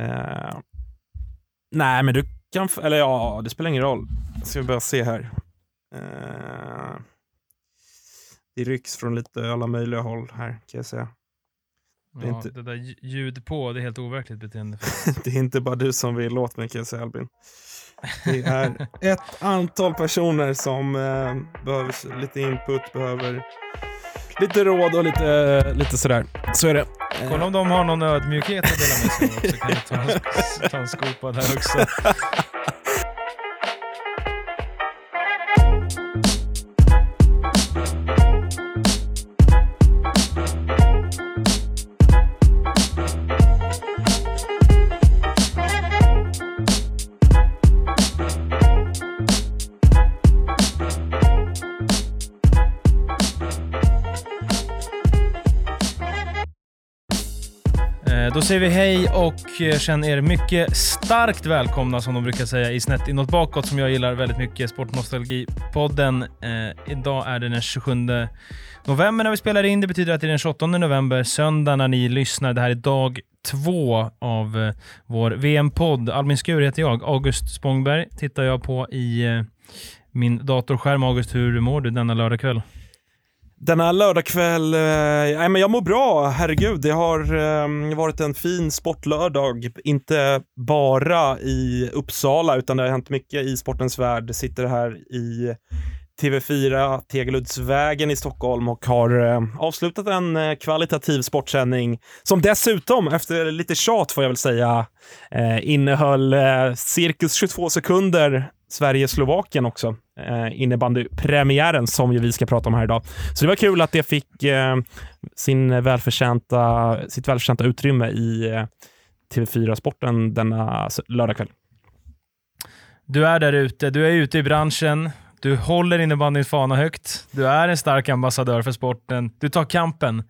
Eh, nej, men du kan... Eller ja, det spelar ingen roll. Ska vi börja se här. Eh, det rycks från lite alla möjliga håll här, kan jag säga. Det, ja, inte... det där ljud på, det är helt overkligt beteende. det är inte bara du som vill åt mig, kan jag säga Albin. Det är ett antal personer som eh, behöver lite input, behöver lite råd och lite, lite sådär. Så är det. Kolla om de har någon ödmjukhet att dela med sig av också. Kan jag ta, ta en skopa där också. Då säger vi hej och eh, känner er mycket starkt välkomna, som de brukar säga, i Snett inåt bakåt, som jag gillar väldigt mycket, Sportnostalgipodden. Eh, idag är det den 27 november när vi spelar in. Det betyder att det är den 28 november, söndag, när ni lyssnar. Det här är dag två av eh, vår VM-podd. Albin Skur heter jag. August Spångberg tittar jag på i eh, min datorskärm. August, hur mår du denna lördagkväll? Denna lördagkväll, eh, men jag mår bra, herregud. Det har eh, varit en fin sportlördag. Inte bara i Uppsala, utan det har hänt mycket i sportens värld. Sitter här i TV4 Tegeluddsvägen i Stockholm och har eh, avslutat en eh, kvalitativ sportsändning som dessutom, efter lite tjat får jag väl säga, eh, innehöll eh, cirkus 22 sekunder Sverige-Slovakien också. Eh, innebandypremiären som ju vi ska prata om här idag. Så det var kul att det fick eh, sin välförtjänta, sitt välförtjänta utrymme i eh, TV4-sporten denna lördagkväll. Du är där ute, du är ute i branschen, du håller innebandyns fana högt, du är en stark ambassadör för sporten, du tar kampen.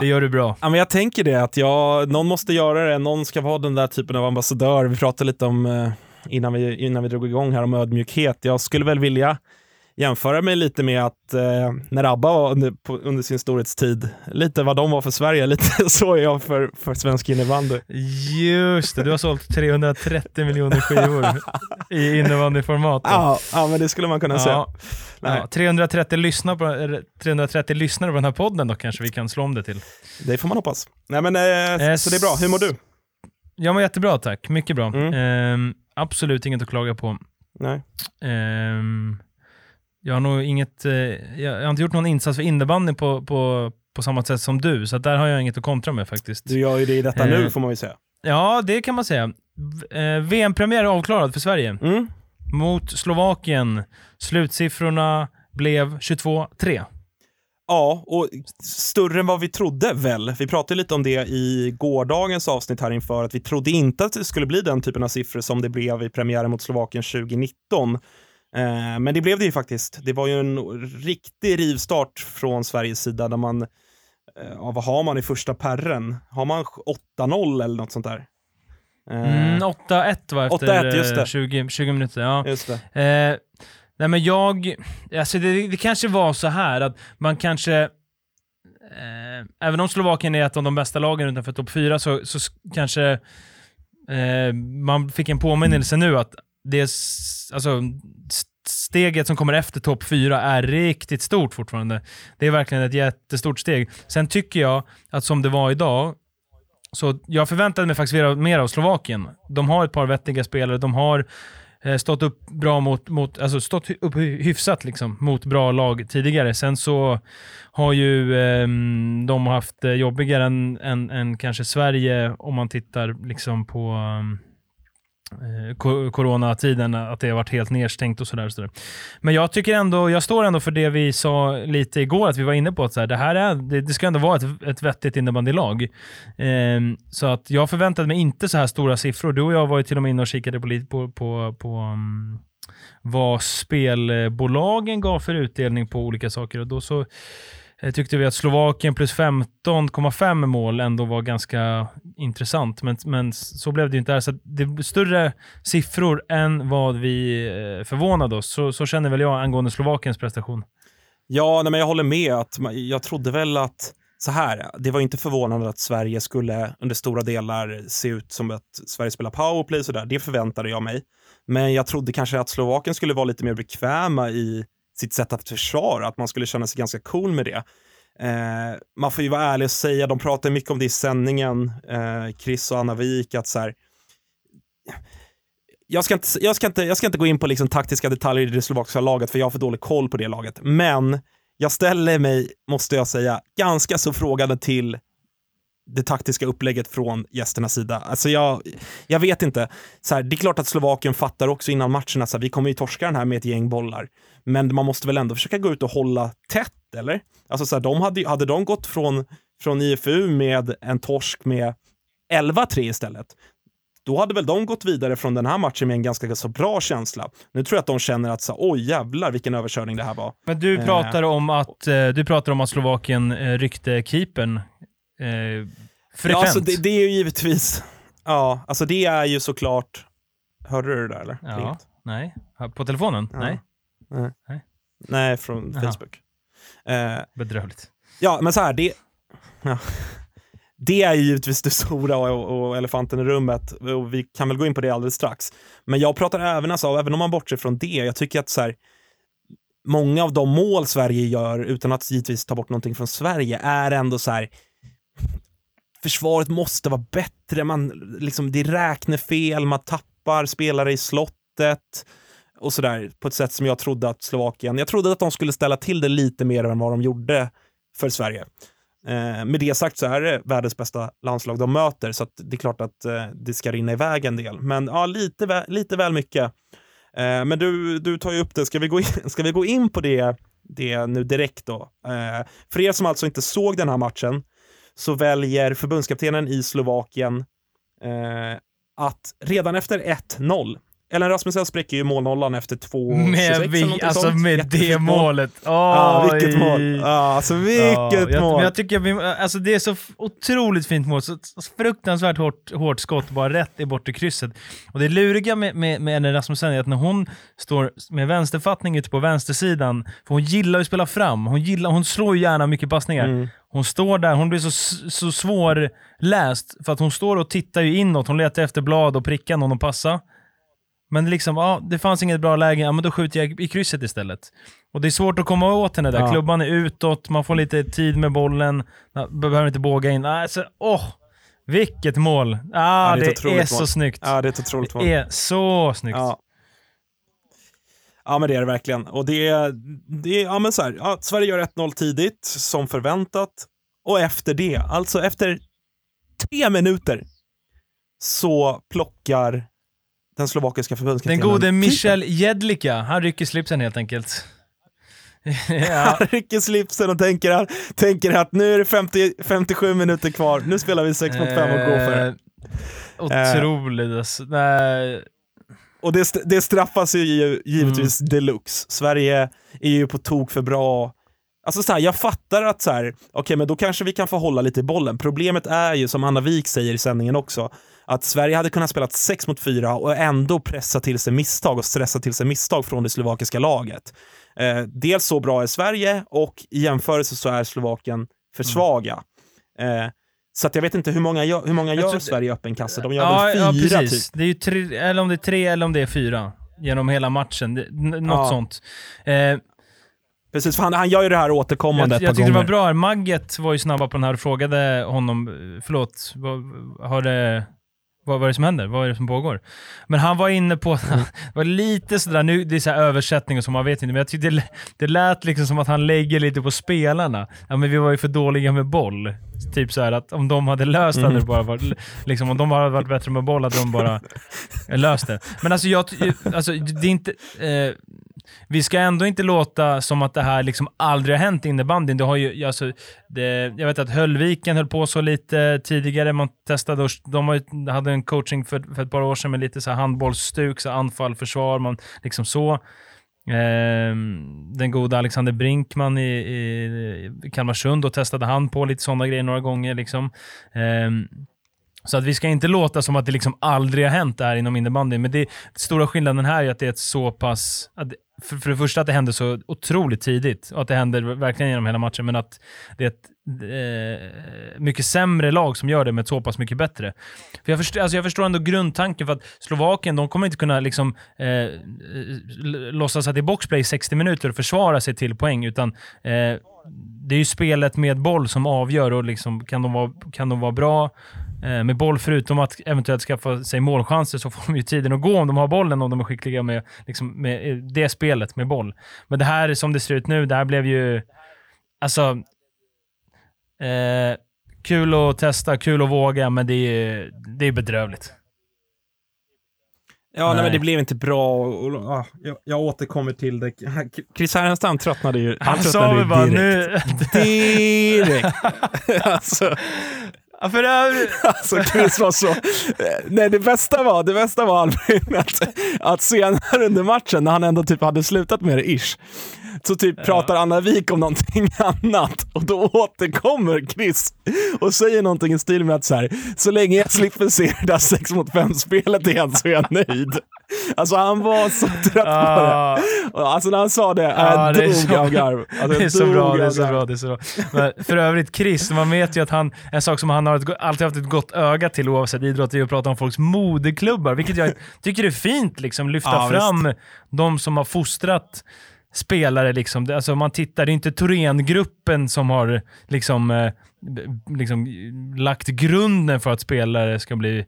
Det gör du bra. Ja, men jag tänker det, att jag, någon måste göra det, någon ska vara den där typen av ambassadör. Vi pratade lite om eh, innan vi, innan vi drog igång här om ödmjukhet. Jag skulle väl vilja jämföra mig lite med att eh, när ABBA under, på, under, sin storhetstid, lite vad de var för Sverige, lite så är jag för, för svensk innebandy. Just det, du har sålt 330 miljoner skivor i innebandyformat. Ja, ja, men det skulle man kunna säga. Ja, 330, lyssnar på, 330 lyssnare på den här podden då kanske vi kan slå om det till. Det får man hoppas. Nej, men, eh, så det är bra. Hur mår du? Jag mår jättebra tack, mycket bra. Mm. Absolut inget att klaga på. Nej. Eh, jag har nog inget, eh, jag har inte gjort någon insats för innebandy på, på, på samma sätt som du, så där har jag inget att kontra med faktiskt. Du gör ju det i detta nu eh, får man ju säga. Ja, det kan man säga. Eh, VM-premiär avklarad för Sverige. Mm. Mot Slovakien. Slutsiffrorna blev 22-3. Ja, och större än vad vi trodde väl. Vi pratade lite om det i gårdagens avsnitt här inför, att vi trodde inte att det skulle bli den typen av siffror som det blev i premiären mot Slovakien 2019. Eh, men det blev det ju faktiskt. Det var ju en riktig rivstart från Sveriges sida där man, eh, ja, vad har man i första perren? Har man 8-0 eller något sånt där? Eh, mm, 8-1 var efter 20, 20 minuter. Ja. Just det. Eh, nej men jag, alltså det, det kanske var så här att man kanske eh, även om Slovakien är ett av de bästa lagen utanför topp 4 så, så kanske eh, man fick en påminnelse nu att det, alltså, steget som kommer efter topp 4 är riktigt stort fortfarande. Det är verkligen ett jättestort steg. Sen tycker jag att som det var idag, så jag förväntade mig faktiskt mer av Slovakien. De har ett par vettiga spelare, de har Eh, stått upp bra mot, mot alltså stått upp hyfsat liksom, mot bra lag tidigare. Sen så har ju eh, de haft eh, jobbigare än, än, än, kanske Sverige om man tittar liksom på Eh, Eh, coronatiden, att det har varit helt nedstängt och sådär. Så Men jag tycker ändå, jag står ändå för det vi sa lite igår, att vi var inne på att så här, det här är, det, det, ska ändå vara ett, ett vettigt innebandylag. Ehm, så att jag förväntade mig inte så här stora siffror. Du och jag var ju till och med inne och kikade på, på, på, på um, vad spelbolagen gav för utdelning på olika saker och då så Eh, tyckte vi att Slovakien plus 15,5 mål ändå var ganska intressant, men, men så blev det inte här. Så det är större siffror än vad vi eh, förvånade oss. Så, så känner väl jag angående Slovakiens prestation. Ja, nej, men jag håller med. att Jag trodde väl att så här, det var inte förvånande att Sverige skulle under stora delar se ut som att Sverige spelar powerplay sådär. Det förväntade jag mig. Men jag trodde kanske att Slovakien skulle vara lite mer bekväma i sitt sätt att försvara, att man skulle känna sig ganska cool med det. Eh, man får ju vara ärlig och säga, de pratar mycket om det i sändningen, eh, Chris och Anna Wik, att så här, jag ska, inte, jag, ska inte, jag ska inte gå in på liksom taktiska detaljer i det slovakiska laget, för jag har för dålig koll på det laget. Men jag ställer mig, måste jag säga, ganska så frågande till det taktiska upplägget från gästernas sida. Alltså jag, jag vet inte. Så här, det är klart att Slovakien fattar också innan matchen att vi kommer ju torska den här med ett gäng bollar. Men man måste väl ändå försöka gå ut och hålla tätt, eller? Alltså så här, de hade, hade de gått från, från IFU med en torsk med 11-3 istället, då hade väl de gått vidare från den här matchen med en ganska så bra känsla. Nu tror jag att de känner att så, oj jävlar vilken överkörning det här var. Men du eh. pratar om att, eh, du pratar om att Slovakien eh, ryckte keepern eh, frekvent. Ja, alltså det, det, är ju givetvis, ja, alltså det är ju såklart, hörde du det där eller? Ja, nej. På telefonen? Ja. Nej. nej. Nej. Nej, från Facebook. Eh, Bedrövligt. Ja, men så här, det... Ja det är ju givetvis det stora och, och, elefanten i rummet och vi kan väl gå in på det alldeles strax. Men jag pratar även, alltså, även om man bortser från det, jag tycker att så här, många av de mål Sverige gör, utan att givetvis ta bort någonting från Sverige, är ändå så här, försvaret måste vara bättre, man, liksom, det räknar fel, man tappar spelare i slottet och sådär på ett sätt som jag trodde att Slovakien, jag trodde att de skulle ställa till det lite mer än vad de gjorde för Sverige. Eh, med det sagt så är det världens bästa landslag de möter, så det är klart att eh, det ska rinna iväg en del. Men ja, lite, vä lite väl mycket. Eh, men du, du tar ju upp det. Ska vi gå in, ska vi gå in på det, det nu direkt då? Eh, för er som alltså inte såg den här matchen så väljer förbundskaptenen i Slovakien eh, att redan efter 1-0 Ellen Rasmussen spräcker ju målnollan efter 2.26 Med, vi, alltså sånt. med det målet. Oh, ja, vilket mål. Alltså vilket ja, mål. Jag, jag tycker vi, alltså det är så otroligt fint mål. Så, fruktansvärt hårt, hårt skott bara rätt i bortre krysset. Och det luriga med, med, med Ellen Rasmussen är att när hon står med vänsterfattning ute på vänstersidan, för hon gillar ju att spela fram. Hon, gillar, hon slår ju gärna mycket passningar. Mm. Hon står där, hon blir så, så svårläst för att hon står och tittar ju inåt. Hon letar efter blad och prickar någon att passa. Men liksom, ja, det fanns inget bra läge, ja men då skjuter jag i krysset istället. Och det är svårt att komma åt henne där. Ja. Klubban är utåt, man får lite tid med bollen, behöver inte båga in. Alltså, åh! Vilket mål! Ah, ja, det är, det är så snyggt. Ja, det är ett otroligt mål. Det är så snyggt. Ja. Ja, men det är det verkligen. Och det är, det är ja men så här, ja, Sverige gör 1-0 tidigt, som förväntat. Och efter det, alltså efter tre minuter, så plockar den slovakiska förbundskaptenen. Den gode Michel Jedlika, han rycker slipsen helt enkelt. ja. Han rycker slipsen och tänker, tänker att nu är det 50, 57 minuter kvar, nu spelar vi 6 mot 5 och går för det. Eh, otroligt alltså. Nej. Och det, det straffas ju givetvis mm. deluxe. Sverige är ju på tok för bra Alltså så här, jag fattar att så här, okej, okay, men då kanske vi kan få hålla lite i bollen. Problemet är ju, som Anna Wik säger i sändningen också, att Sverige hade kunnat spela 6 mot 4 och ändå pressa till sig misstag och stressa till sig misstag från det slovakiska laget. Eh, dels så bra är Sverige och i jämförelse så är Slovakien för mm. svaga. Mm. Eh, så att jag vet inte hur många gör, hur många gör Sverige i öppen kassa? De gör ja, väl fyra ja, precis. typ? Det är ju tre, eller om det är tre eller om det är fyra genom hela matchen. något ja. sånt. Eh, Precis, för han, han gör ju det här återkommande jag, gånger. Jag tyckte det var bra. Magget var ju snabba på den här och frågade honom, förlåt, vad, har det vad, är det som händer? Vad är det som pågår? Men han var inne på, mm. var lite sådär, nu det är så översättning och så, man vet inte, men jag tyckte det, det lät liksom som att han lägger lite på spelarna. Ja men vi var ju för dåliga med boll. Typ så att om de hade löst det, mm. hade det bara varit, liksom, om de hade varit bättre med boll hade de bara löst det. Men alltså, jag, alltså det är inte... Eh, vi ska ändå inte låta som att det här liksom aldrig har hänt i innebandyn. Det har ju, alltså, det, jag vet att Höllviken höll på så lite tidigare. Man testade och, de hade en coaching för, för ett par år sedan med lite så här handbollsstuk, så anfall, försvar, man, liksom så. Eh, den goda Alexander Brinkman i, i Kalmarsund, då testade han på lite sådana grejer några gånger. Liksom. Eh, så att vi ska inte låta som att det liksom aldrig har hänt det här inom innebandyn, men det, stora skillnaden här är att det är ett så pass... Att, för, för det första att det händer så otroligt tidigt och att det händer verkligen genom hela matchen, men att det är ett eh, mycket sämre lag som gör det med så pass mycket bättre. För jag, förstår, alltså jag förstår ändå grundtanken, för att Slovakien de kommer inte kunna liksom, eh, låtsas att det är boxplay i 60 minuter och försvara sig till poäng, utan eh, det är ju spelet med boll som avgör och liksom, kan, de vara, kan de vara bra med boll, förutom att eventuellt skaffa sig målchanser, så får de ju tiden att gå om de har bollen, om de är skickliga med, liksom, med det spelet med boll. Men det här, som det ser ut nu, det här blev ju... Alltså... Eh, kul att testa, kul att våga, men det är, det är bedrövligt. Ja, nej. nej. men det blev inte bra. Och, och, och, jag, jag återkommer till det. Chris Härenstam tröttnade ju. Han, han sa ju bara nu... direkt. alltså, för övrigt... Alltså Chris var så... Nej, det bästa var, det bästa var Albin, att, att senare under matchen, när han ändå typ hade slutat med det, ish, så typ ja. pratar Anna Wik om någonting annat och då återkommer Chris och säger någonting i stil med att så här, så länge jag slipper se det där 6 mot 5 spelet igen så är jag nöjd. Alltså han var så trött på det. Ah. Alltså när han sa det, ah, jag dog så, av garv. Alltså, det är så bra, det är så bra, det är så bra. Men för övrigt, Chris, man vet ju att han, en sak som han har ett, alltid haft ett gott öga till oavsett idrott är att prata om folks moderklubbar, vilket jag tycker är fint, liksom lyfta ah, fram visst. de som har fostrat spelare. Liksom. Alltså man tittar, det är inte Thorengruppen som har liksom, eh, liksom lagt grunden för att spelare ska bli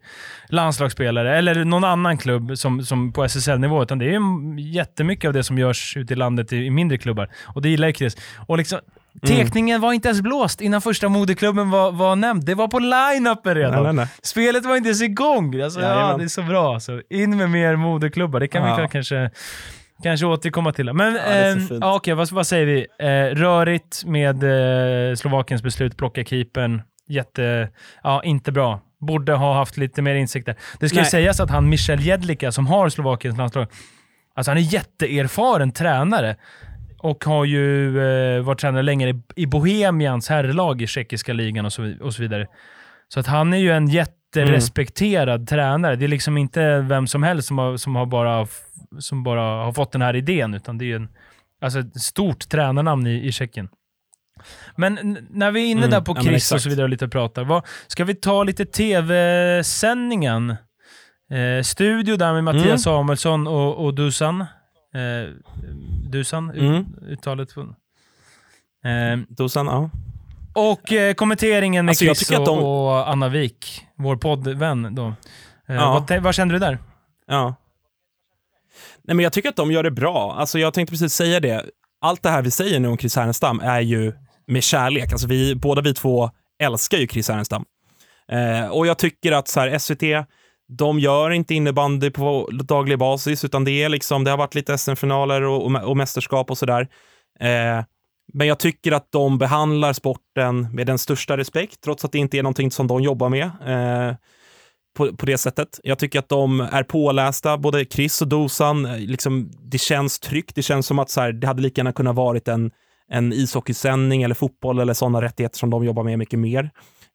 landslagsspelare, eller någon annan klubb som, som på SSL-nivå, utan det är jättemycket av det som görs ute i landet i, i mindre klubbar. Och det gillar jag Chris. Och liksom, Mm. Tekningen var inte ens blåst innan första moderklubben var, var nämnd. Det var på line-upen redan. Nej, nej, nej. Spelet var inte ens igång. Alltså, ja, det är så bra. Så in med mer moderklubbar. Det kan ja. vi kanske Kanske återkomma till det. Men ja, eh, ja, okej, vad, vad, säger vi? Eh, rörigt med eh, Slovakiens beslut, plocka keepern. Jätte... Ja, inte bra. Borde ha haft lite mer insikter. Det ska Nej. ju sägas att han Michel Jedlika, som har Slovakiens landslag, alltså han är jätteerfaren tränare och har ju eh, varit tränare länge i, i Bohemians herrlag i tjeckiska ligan och så, och så vidare. Så att han är ju en jätterespekterad mm. tränare. Det är liksom inte vem som helst som har, som har bara som bara har fått den här idén, utan det är en, alltså ett stort tränarnamn i, i Tjeckien. Men när vi är inne mm, där på Chris ja, och så vidare och lite pratar, vad, ska vi ta lite tv-sändningen? Eh, studio där med Mattias mm. Samuelsson och, och Dusan. Eh, Dusan, mm. uttalet. Eh, Dusan, ja. Och eh, kommenteringen med alltså, Chris och, de... och, Anna Wik, vår poddvän. Då. Eh, ja. vad, vad kände du där? Ja. Nej, men jag tycker att de gör det bra. Alltså, jag tänkte precis säga det. Allt det här vi säger nu om Chris Härenstam är ju med kärlek. Alltså, vi, båda vi två älskar ju Chris Härenstam. Eh, och jag tycker att så här, SVT, de gör inte innebandy på daglig basis, utan det är liksom, det har varit lite SM-finaler och, och, mästerskap och sådär. Eh, men jag tycker att de behandlar sporten med den största respekt, trots att det inte är någonting som de jobbar med. Eh, på, på det sättet. Jag tycker att de är pålästa, både Chris och Dosan. Liksom, det känns tryggt. Det känns som att så här, det hade lika gärna kunnat varit en, en ishockeysändning eller fotboll eller sådana rättigheter som de jobbar med mycket mer.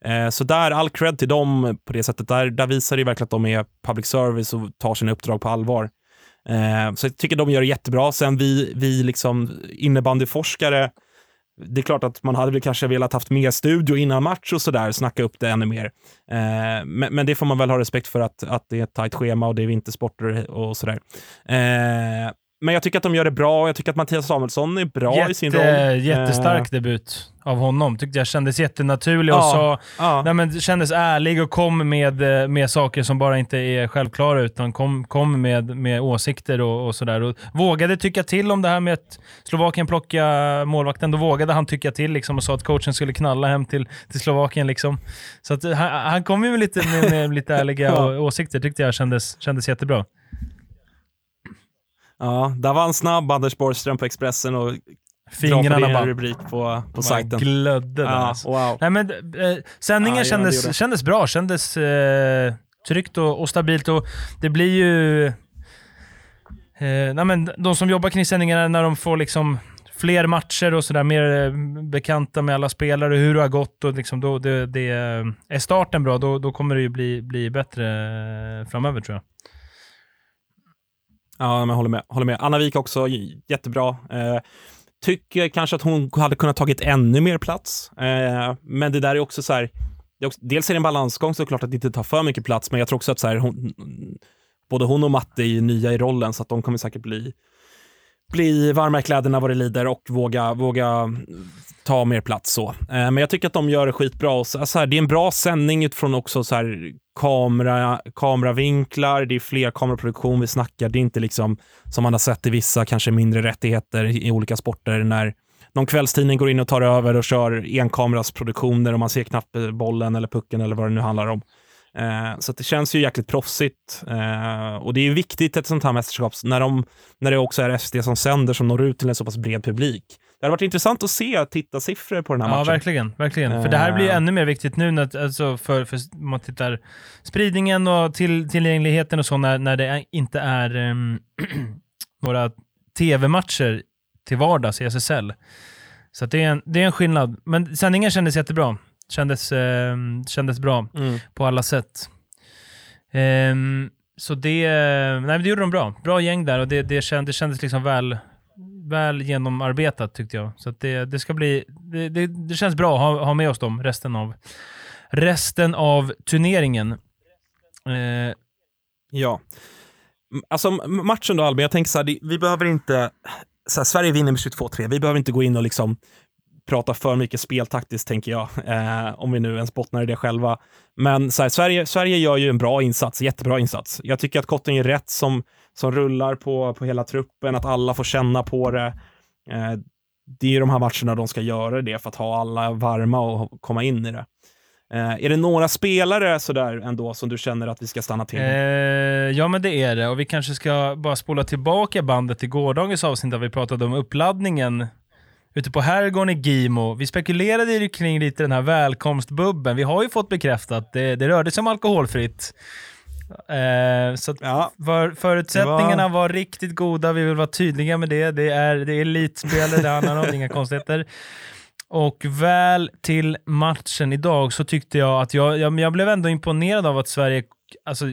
Eh, så där, all cred till dem på det sättet. Där, där visar det verkligen att de är public service och tar sina uppdrag på allvar. Eh, så jag tycker de gör det jättebra. Sen vi, vi liksom innebandyforskare det är klart att man hade väl kanske velat haft mer studio innan match och sådär, snacka upp det ännu mer. Eh, men, men, det får man väl ha respekt för att, att det är ett tajt schema och det är vintersporter och sådär. Eh, men jag tycker att de gör det bra. Jag tycker att Mattias Samuelsson är bra Jätte, i sin roll. Jättestark eh. debut av honom. Tyckte jag kändes jättenaturlig och sa, ja. Nej, men kändes ärlig och kom med, eh, med saker som bara inte är självklara, utan kom, kom med, med åsikter och, och sådär. vågade tycka till om det här med att Slovakien plocka målvakten. Då vågade han tycka till liksom, och sa att coachen skulle knalla hem till, till Slovakien. Liksom. Så att, han, han kom ju med lite, med, med lite ärliga ja. åsikter, tyckte jag kändes, kändes jättebra. Ja, där var en snabb Anders Borgström på Expressen och Fingrarna bara... rubrik på, på sajten. glödde där. Ja, alltså. wow. Nej, men, eh, sändningen ja, kändes, kändes bra, kändes eh, tryggt och, och, stabilt och det blir ju... Eh, nej, men de som jobbar kring sändningarna, när de får liksom fler matcher och sådär, mer eh, bekanta med alla spelare, hur det har gått och liksom då det, det är starten bra, då, då kommer det ju bli, bli bättre eh, framöver tror jag. Ja, men håller med. Håller med. Anna Wik också jättebra. Eh, tycker kanske att hon hade kunnat tagit ännu mer plats, eh, men det där är också så här, är också, dels är det en balansgång såklart att inte ta för mycket plats, men jag tror också att så här, hon, både hon och Matte är nya i rollen, så att de kommer säkert bli bli varma i kläderna vad det lider och våga, våga ta mer plats. så. Eh, men jag tycker att de gör det skitbra. Och så, så här, det är en bra sändning utifrån också så här, kamera, kameravinklar, det är fler kameraproduktion vi snackar. Det är inte liksom som man har sett i vissa kanske mindre rättigheter i olika sporter när någon kvällstidning går in och tar över och kör enkamerasproduktioner och man ser knappt eh, bollen eller pucken eller vad det nu handlar om. Eh, så det känns ju jäkligt proffsigt. Eh, och det är viktigt ett sånt här mästerskap när, de, när det också är SD som sänder som når ut till en så pass bred publik. Det hade varit intressant att se tittarsiffror på den här ja, matchen. Ja, verkligen. verkligen. För det här blir ännu mer viktigt nu när, alltså för, för man tittar spridningen och till, tillgängligheten och så när, när det inte är um, några tv-matcher till vardags i SSL. Så det, är en, det är en skillnad. Men sändningen kändes jättebra. Kändes, eh, kändes bra mm. på alla sätt. Eh, så det, nej, det gjorde de bra. Bra gäng där och det, det, känd, det kändes liksom väl, väl genomarbetat tyckte jag. Så det, det ska bli, det, det, det, känns bra att ha, ha med oss dem resten av, resten av turneringen. Eh. Ja. Alltså matchen då Albin, jag tänker så här, vi behöver inte, så här, Sverige vinner med 22-3, vi behöver inte gå in och liksom prata för mycket speltaktiskt, tänker jag, eh, om vi nu ens bottnar i det själva. Men så här, Sverige, Sverige gör ju en bra insats, jättebra insats. Jag tycker att Kotten är rätt som, som rullar på, på hela truppen, att alla får känna på det. Eh, det är ju de här matcherna de ska göra det för att ha alla varma och komma in i det. Eh, är det några spelare sådär ändå som du känner att vi ska stanna till? Eh, ja, men det är det. Och vi kanske ska bara spola tillbaka bandet till gårdagens avsnitt där vi pratade om uppladdningen ute på herrgården i Gimo. Vi spekulerade ju kring lite den här välkomstbubben. Vi har ju fått bekräftat, det, det rörde sig om alkoholfritt. Eh, så ja, för, förutsättningarna var... var... riktigt goda, vi vill vara tydliga med det. Det är, det är elitspelare det handlar om, inga konstigheter. Och väl till matchen idag så tyckte jag att jag, jag, jag blev ändå imponerad av att Sverige, alltså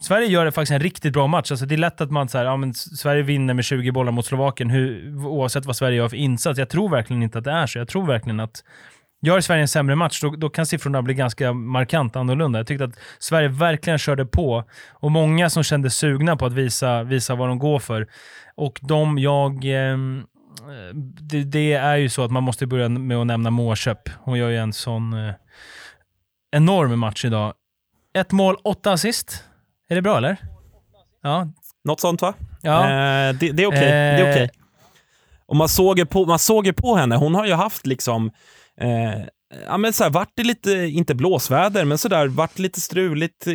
Sverige gör faktiskt en riktigt bra match. Alltså det är lätt att man säger ja, Sverige vinner med 20 bollar mot Slovakien hur, oavsett vad Sverige gör för insats. Jag tror verkligen inte att det är så. Jag tror verkligen att Gör Sverige en sämre match, då, då, kan siffrorna bli ganska markant annorlunda. Jag tyckte att Sverige verkligen körde på och många som kände sugna på att visa, visa vad de går för. Och de jag... Eh, det, det, är ju så att man måste börja med att nämna Mårköp. Hon gör ju en sån eh, enorm match idag. Ett mål, åtta assist. Är det bra eller? Ja. Något sånt va? Ja. Eh, det, det, är okej. Okay. Det är okay. Eh. Och man såg, ju på, man såg ju på henne, hon har ju haft liksom eh, ja, men så här, vart det lite, inte blåsväder, men sådär, vart lite struligt eh,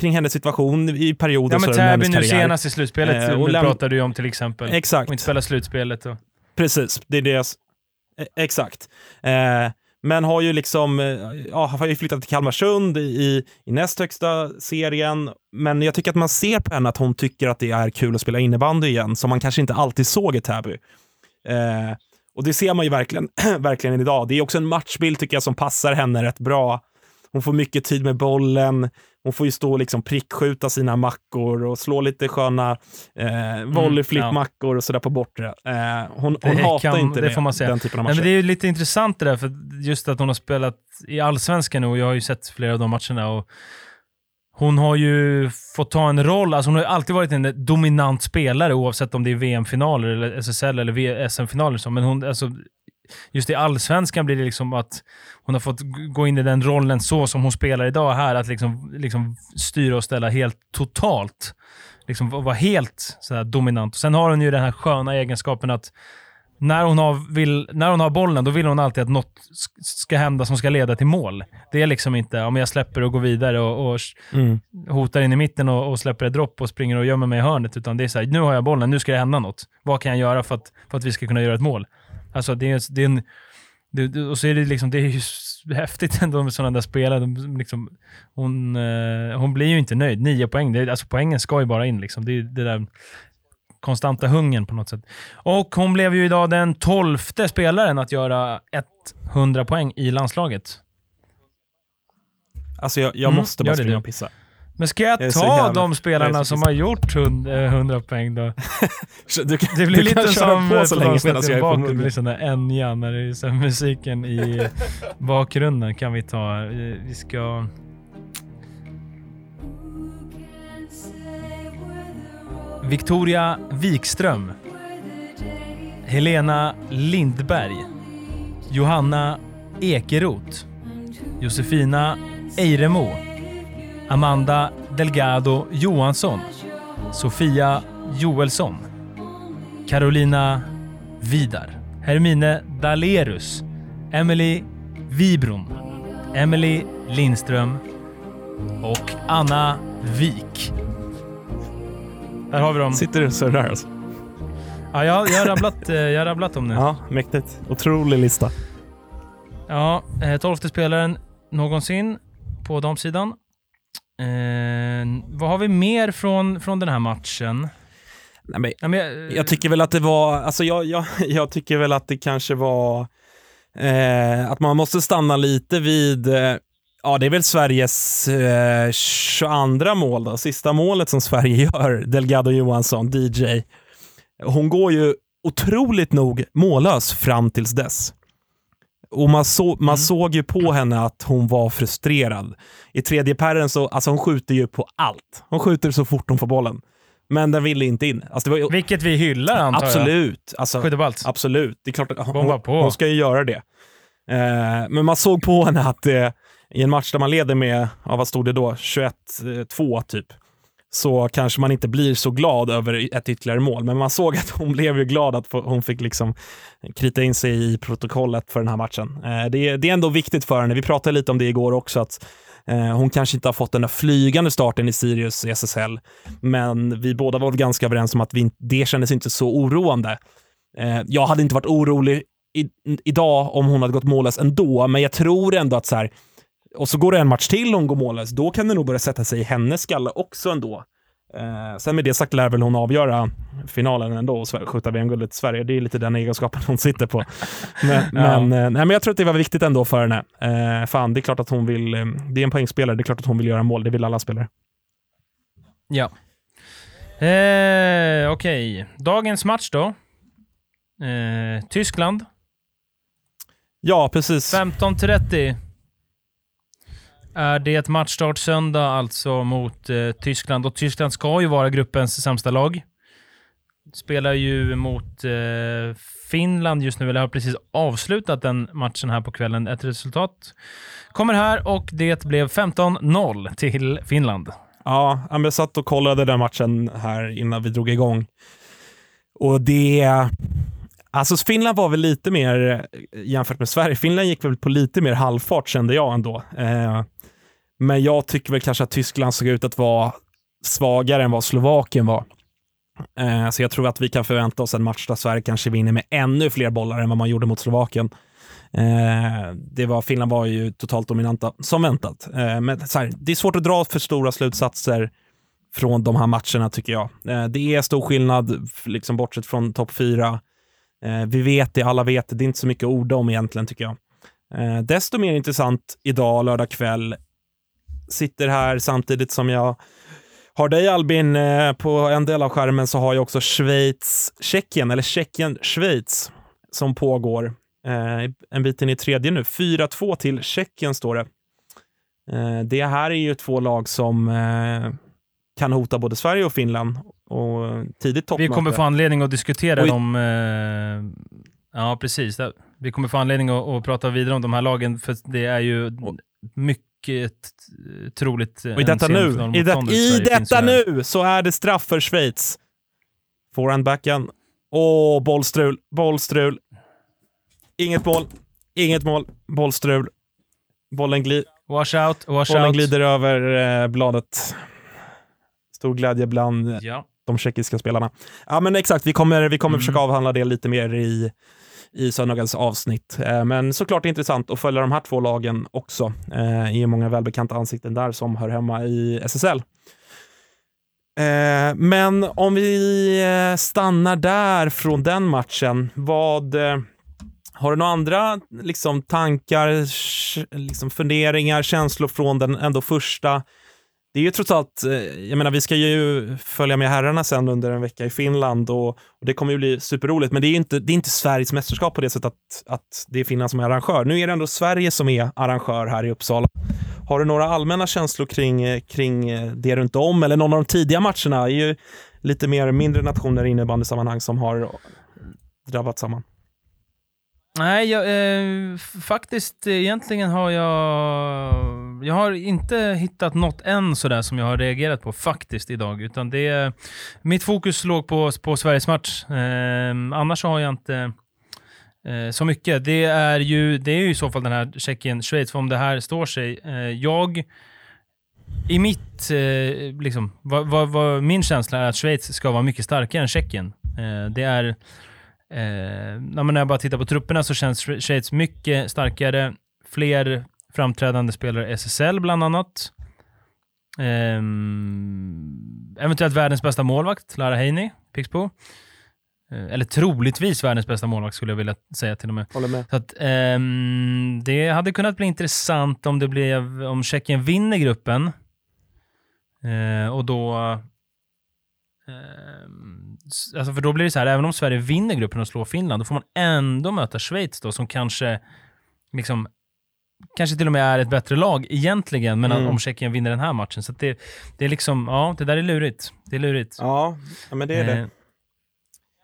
kring hennes situation i perioder. Ja, men Täby nu senast i slutspelet eh, och pratade du om till exempel. Exakt. Och inte spela slutspelet. Och... Precis, det är det jag... Exakt. Eh, men har ju liksom, eh, ja, har ju flyttat till Kalmarsund i, i näst högsta serien. Men jag tycker att man ser på henne att hon tycker att det är kul att spela innebandy igen, som man kanske inte alltid såg i Täby. Eh, och det ser man ju verkligen, verkligen idag. Det är också en matchbild tycker jag som passar henne rätt bra. Hon får mycket tid med bollen. Hon får ju stå och liksom prickskjuta sina mackor och slå lite sköna eh, mm, ja. och sådär på bortre. Eh, hon hon hatar kan, inte det, får man säga. den typen av matcher. Nej, men det är ju lite intressant det där, för just att hon har spelat i allsvenskan nu och jag har ju sett flera av de matcherna. Och hon har ju fått ta en roll, alltså hon har alltid varit en dominant spelare oavsett om det är VM-finaler, eller SSL eller SM-finaler. Men hon, alltså, just i allsvenskan blir det liksom att hon har fått gå in i den rollen så som hon spelar idag här, att liksom, liksom styra och ställa helt totalt. Liksom vara helt så dominant. Sen har hon ju den här sköna egenskapen att när hon, har, vill, när hon har bollen, då vill hon alltid att något ska hända som ska leda till mål. Det är liksom inte om jag släpper och går vidare och, och mm. hotar in i mitten och, och släpper ett dropp och springer och gömmer mig i hörnet. Utan det är så här, nu har jag bollen, nu ska det hända något. Vad kan jag göra för att, för att vi ska kunna göra ett mål? Alltså det är, det är en... Det, och så är det liksom, det är ju häftigt ändå med sådana där spelare. De, liksom, hon, eh, hon blir ju inte nöjd. Nio poäng, det, alltså poängen ska ju bara in liksom. Det, det där konstanta hungern på något sätt. Och hon blev ju idag den tolfte spelaren att göra 100 poäng i landslaget. Alltså jag, jag Mm, måste bara springa och pissa. Men ska jag Jag ta jävla- de spelarna som har gjort hund- eh, 100 poäng då? Du kan, Det blir lite som på så länge medan jag är på det blir sån där Enya när det är musiken i bakgrunden kan vi ta. Eh, Vi ska... Victoria Wikström. Helena Lindberg. Johanna Ekeroth. Josefina Eiremo. Amanda Delgado Johansson. Sofia Joelsson. Carolina Vidar. Hermine Dalerus. Emily Vibron. Emily Lindström. Och Anna Wik. Där har vi dem. Sitter du och surrar alltså? Ja, jag, jag, har rabblat, eh, jag har rabblat dem nu. Ja, mäktigt. Otrolig lista. Ja, eh, tolfte spelaren någonsin på damsidan. Eh, vad har vi mer från, från den här matchen? Nej, men Ja, men, jag, Jag tycker väl att det var, alltså jag, jag, jag tycker väl att det kanske var, eh, att man måste stanna lite vid, eh, ja det är väl Sveriges eh, 22 mål då, sista målet som Sverige gör, Delgado Johansson, DJ. Hon går ju otroligt nog mållös fram tills dess. Och man, så, man Mm. såg ju på henne att hon var frustrerad. I tredje pärren så, alltså hon skjuter ju på allt. Hon skjuter så fort hon får bollen. Men den ville inte in. Alltså var Vilket vi hyllar antar jag. Absolut. Alltså, Skjuter på allt. absolut. Det är klart hon, hon ska ju göra det. Eh, men man såg på henne att det, i en match där man leder med, ja, vad stod det då, 21-2 eh, typ, så kanske man inte blir så glad över ett ytterligare mål. Men man såg att hon blev ju glad att hon fick liksom krita in sig i protokollet för den här matchen. Eh, det, är- det är ändå viktigt för henne. Vi pratade lite om det igår också, att eh, hon kanske inte har fått den där flygande starten i Sirius i SSL, men vi båda var ganska överens om att vi, det kändes inte så oroande. Jag hade inte varit orolig i, idag om hon hade gått mållös ändå, men jag tror ändå att så här, och så går det en match till och hon går mållös, då kan det nog börja sätta sig i hennes skalle också ändå. Eh, sen med det sagt lär väl hon avgöra finalen ändå och skjuta VM-guldet till Sverige. Det är lite den egenskapen hon sitter på. Men, men, eh, nej, men jag tror att det var viktigt ändå för henne. Eh, fan, det är klart att hon vill, eh, det är en poängspelare, det är klart att hon vill göra mål, det vill alla spelare. Ja. Eh, Okej, dagens match då. Eh, Tyskland, Ja, precis. 15.30. Är det matchstart söndag alltså mot eh, Tyskland och Tyskland ska ju vara gruppens sämsta lag. Spelar ju mot eh, Finland just nu, eller har precis avslutat den matchen här på kvällen. Ett resultat kommer här och det blev 15-0 till Finland. Ja, jag satt och kollade den matchen här innan vi drog igång. Och det... Alltså Finland var väl lite mer, eh, jämfört med Sverige, Finland gick väl på lite mer halvfart kände jag ändå. Eh, men jag tycker väl kanske att Tyskland såg ut att vara svagare än vad Slovakien var. Eh, så jag tror att vi kan förvänta oss en match där Sverige kanske vinner med ännu fler bollar än vad man gjorde mot Slovakien. Eh, det var, Finland var ju totalt dominanta, som väntat. Eh, men så här, det är svårt att dra för stora slutsatser från de här matcherna tycker jag. Eh, det är stor skillnad, liksom bortsett från topp fyra. Eh, vi vet det, alla vet det. Det är inte så mycket att orda om egentligen tycker jag. Eh, desto mer intressant idag, lördag kväll. Sitter här samtidigt som jag har dig Albin eh, på en del av skärmen så har jag också Schweiz, Tjeckien, eller Tjeckien, Schweiz som pågår. Eh, en bit in i tredje nu. 4-2 till Tjeckien står det. Eh, det här är ju två lag som kan hota både Sverige och Finland. Och tidigt Vi toppmöte. kommer få anledning att diskutera Oj. dem. Ja, precis. Vi kommer få anledning att, att prata vidare om de här lagen, för det är ju mycket eh, troligt Och i detta nu, i, det, i detta nu så är det straff för Schweiz. Forehandbacken. Åh, bollstrul, bollstrul. Inget mål, inget mål, bollstrul. Bollen, gli Wash out, wash bollen out. glider över eh, bladet. Stor glädje bland Ja. de tjeckiska spelarna. Ja, men exakt. Vi kommer, vi kommer Mm. försöka avhandla det lite mer i, i söndagens avsnitt. Eh, men såklart intressant att följa de här två lagen också. Eh, Det är många välbekanta ansikten där som hör hemma i SSL. Eh, men om vi stannar där från den matchen, vad... Har du några andra liksom, tankar, liksom, funderingar, känslor från den ändå första det är ju trots allt, eh, jag menar vi ska ju följa med herrarna sen under en vecka i Finland och, och det kommer ju bli superroligt, men det är inte, det är inte Sveriges mästerskap på det sättet att, att det är Finland som är arrangör. Nu är det ändå Sverige som är arrangör här i Uppsala. Har du några allmänna känslor kring, eh, kring eh, det runt om eller någon av de tidiga matcherna? Det är ju lite mer mindre nationer i innebandysammanhang som har drabbat samman. Nej, jag, eh, faktiskt egentligen har jag... Jag har inte hittat något än sådär som jag har reagerat på faktiskt idag, utan det... Mitt fokus låg på, på Sveriges match. Eh, annars har jag inte eh, så mycket. Det är ju det är ju i så fall den här Tjeckien-Schweiz, om det här står sig. Eh, jag... I mitt, eh, liksom, va, va, va, min känsla är att Schweiz ska vara mycket starkare än Tjeckien. Eh, det är Eh, när jag bara tittar på trupperna så känns Schweiz mycket starkare. Fler framträdande spelare SSL bland annat. Eh, eventuellt världens bästa målvakt, Lara Heini, Pixbo. Eh, eller troligtvis världens bästa målvakt skulle jag vilja säga till och med. Håller med. Så att, eh, det hade kunnat bli intressant om det blev, om Tjeckien vinner gruppen. Eh, och då Ehm, alltså för då blir det så här, även om Sverige vinner gruppen och slår Finland, då får man ändå möta Schweiz då, som kanske liksom kanske till och med är ett bättre lag egentligen, men mm. om Tjeckien vinner den här matchen. Så det, det är liksom, ja, det där är lurigt. Det är lurigt. Ja, ja men det är det. Eh,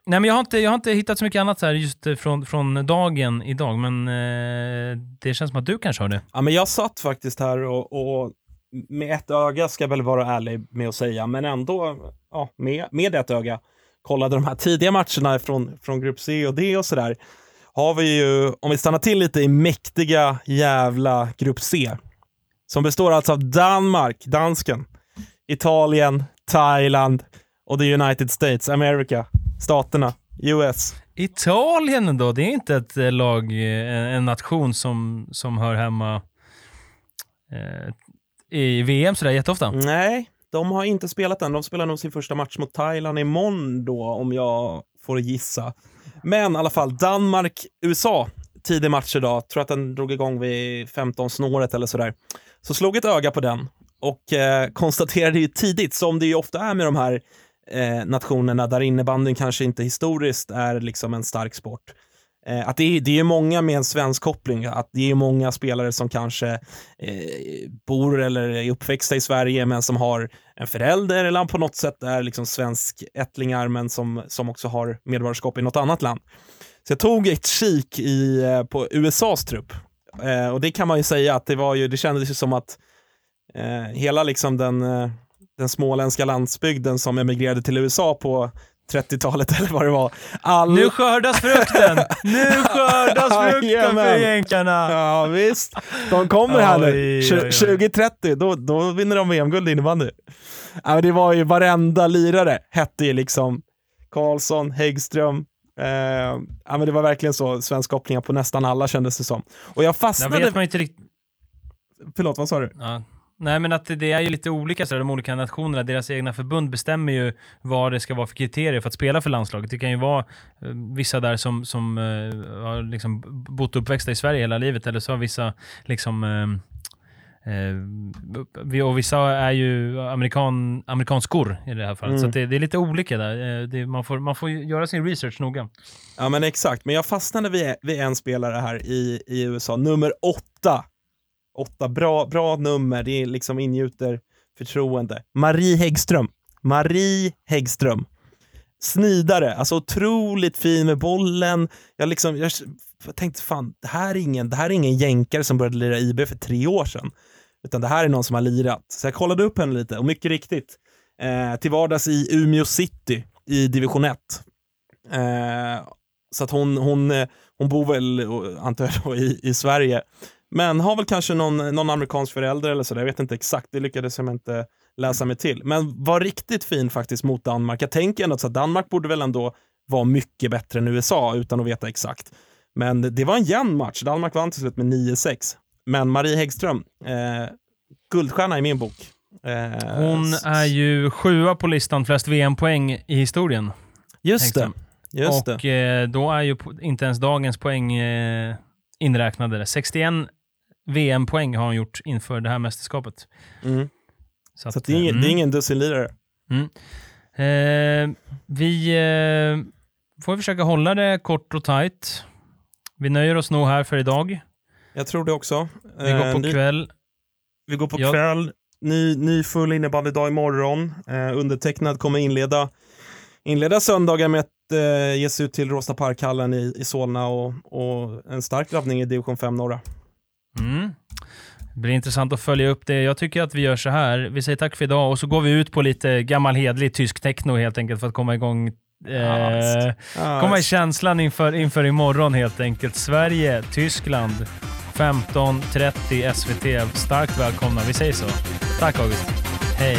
nej, men jag har, inte, jag har inte hittat så mycket annat så här just från, från dagen idag, men eh, det känns som att du kanske har det. Ja, men jag satt faktiskt här och, och med ett öga ska jag väl vara ärlig med att säga, men ändå ja, med, med ett öga kollade de här tidiga matcherna från, från grupp C och D och sådär. Har vi ju, om vi stannar till lite i mäktiga jävla grupp C, som består alltså av Danmark, dansken, Italien, Thailand och the United States, America, staterna, US. Italien då? Det är inte ett eh, lag, eh, en nation som, som hör hemma eh, i VM sådär jätteofta? Nej, de har inte spelat än. De spelar nog sin första match mot Thailand imorgon då, om jag får gissa. Men i alla fall, Danmark-USA, tidig match idag. Tror att den drog igång vid 15 snåret eller sådär. Så slog ett öga på den och eh, konstaterade ju tidigt, som det ju ofta är med de här eh, nationerna där innebandyn kanske inte historiskt är liksom en stark sport, Eh, att det är, det är många med en svensk koppling, att det är många spelare som kanske eh, bor eller är uppväxta i Sverige men som har en förälder eller på något sätt är liksom svensk ättlingar men som, som också har medborgarskap i något annat land. Så jag tog ett kik i, eh, på USAs trupp eh, och det kan man ju säga att det var ju, det kändes ju som att eh, hela liksom den, eh, den småländska landsbygden som emigrerade till USA på 30-talet eller vad det var. All... Nu skördas frukten! Nu skördas frukten för jänkarna! Ja visst, de kommer här nu. 2030, då, då vinner de VM-guld i innebandy. Ja, det var ju varenda lirare hette ju liksom Karlsson, Häggström, Eh, ja, men det var verkligen så, svensk kopplingar på nästan alla kändes det som. Och jag fastnade... Jag vet man inte riktigt... Förlåt, vad sa du? Ja. Nej, men att det är ju lite olika, så de olika nationerna, deras egna förbund bestämmer ju vad det ska vara för kriterier för att spela för landslaget. Det kan ju vara eh, vissa där som, som uh, har liksom bott och uppväxta i Sverige hela livet, eller så har vissa liksom uh, Uh, och vissa är ju amerikan, amerikanskor i det här fallet, mm. så det, det, är lite olika där. Det, man, får, man får göra sin research noga. Ja men exakt, men jag fastnade vid, vid en spelare här i, i USA, nummer åtta åtta. Bra, bra nummer, det liksom ingjuter förtroende. Marie Häggström. Marie Häggström. Snidare, alltså otroligt fin med bollen. Jag, liksom, jag tänkte fan, det här, är ingen, det här är ingen jänkare som började lira IB för tre år sedan. Utan det här är någon som har lirat. Så jag kollade upp henne lite och mycket riktigt. Eh, till vardags i Umeå City i division 1. Eh, så att hon, hon, eh, hon bor väl, antar jag, i, i Sverige. Men har väl kanske någon, någon amerikansk förälder eller så, jag vet inte exakt, det lyckades jag inte läsa mig till. Men var riktigt fin faktiskt mot Danmark. Jag tänker ändå att Danmark borde väl ändå vara mycket bättre än USA utan att veta exakt. Men det var en jämn match. Danmark vann till slut med 9-6. Men Marie Häggström, eh, guldstjärna i min bok. Eh, Hon är ju sjua på listan flest VM-poäng i historien. Just det. Engström. Just och det. eh, då är ju inte ens dagens poäng eh, inräknade. 61 VM-poäng har hon gjort inför det här mästerskapet. Mm. Så, Så att, att det, är ingen, mm. det är ingen dussinlirare. Eh, vi eh, får försöka hålla det kort och tajt. Vi nöjer oss nog här för idag. Jag tror det också. Vi går Eh, på ni- kväll. Vi går på Ja. kväll. Ny, ny full innebandydag imorgon. Eh, undertecknad kommer inleda, inleda söndagen med att eh, ge sig ut till Rosta Parkhallen i, i Solna och, och en stark drabbning i division 5 norra. Mm. Det blir intressant att följa upp det. Jag tycker att vi gör så här. Vi säger tack för idag och så går vi ut på lite gammal hedlig tysk techno helt enkelt för att komma igång. Eh, Ah, komma i känslan inför, inför imorgon helt enkelt. Sverige, Tyskland 15.30 SVT. Starkt välkomna. Vi säger så. Tack August. Hej!